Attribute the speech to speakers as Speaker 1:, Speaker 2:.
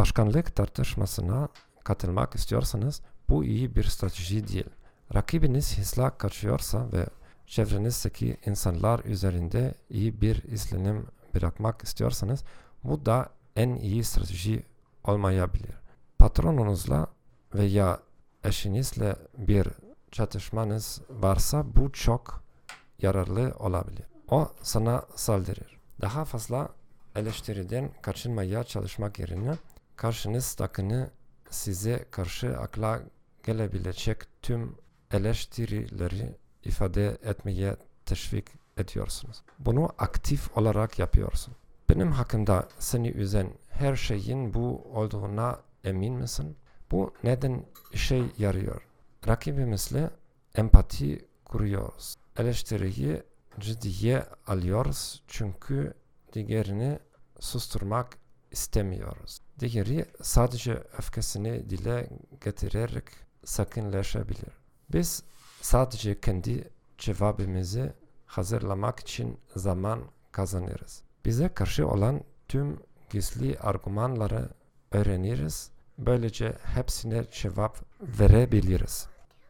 Speaker 1: başkanlık tartışmasına katılmak istiyorsanız bu iyi bir strateji değil. Rakibiniz hızla kaçıyorsa ve çevrenizdeki insanlar üzerinde iyi bir izlenim bırakmak istiyorsanız bu da en iyi strateji olmayabilir. Patronunuzla veya eşinizle bir çatışmanız varsa bu çok yararlı olabilir. O sana saldırır. Daha fazla eleştiriden kaçınmaya çalışmak yerine karşınızdakini size karşı akla gelebilecek tüm eleştirileri ifade etmeye teşvik ediyorsunuz. Bunu aktif olarak yapıyorsun. Benim hakkımda seni üzen her şeyin bu olduğuna emin misin? Bu neden işe yarıyor? Rakibimizle empati kuruyoruz. Eleştiriyi ciddiye alıyoruz çünkü diğerini susturmak istemiyoruz. Diğeri sadece öfkesini dile getirerek sakinleşebilir. Biz sadece kendi cevabımızı hazırlamak için zaman kazanırız. Bize karşı olan tüm gizli argümanları öğreniriz. Böylece hepsine cevap verebiliriz.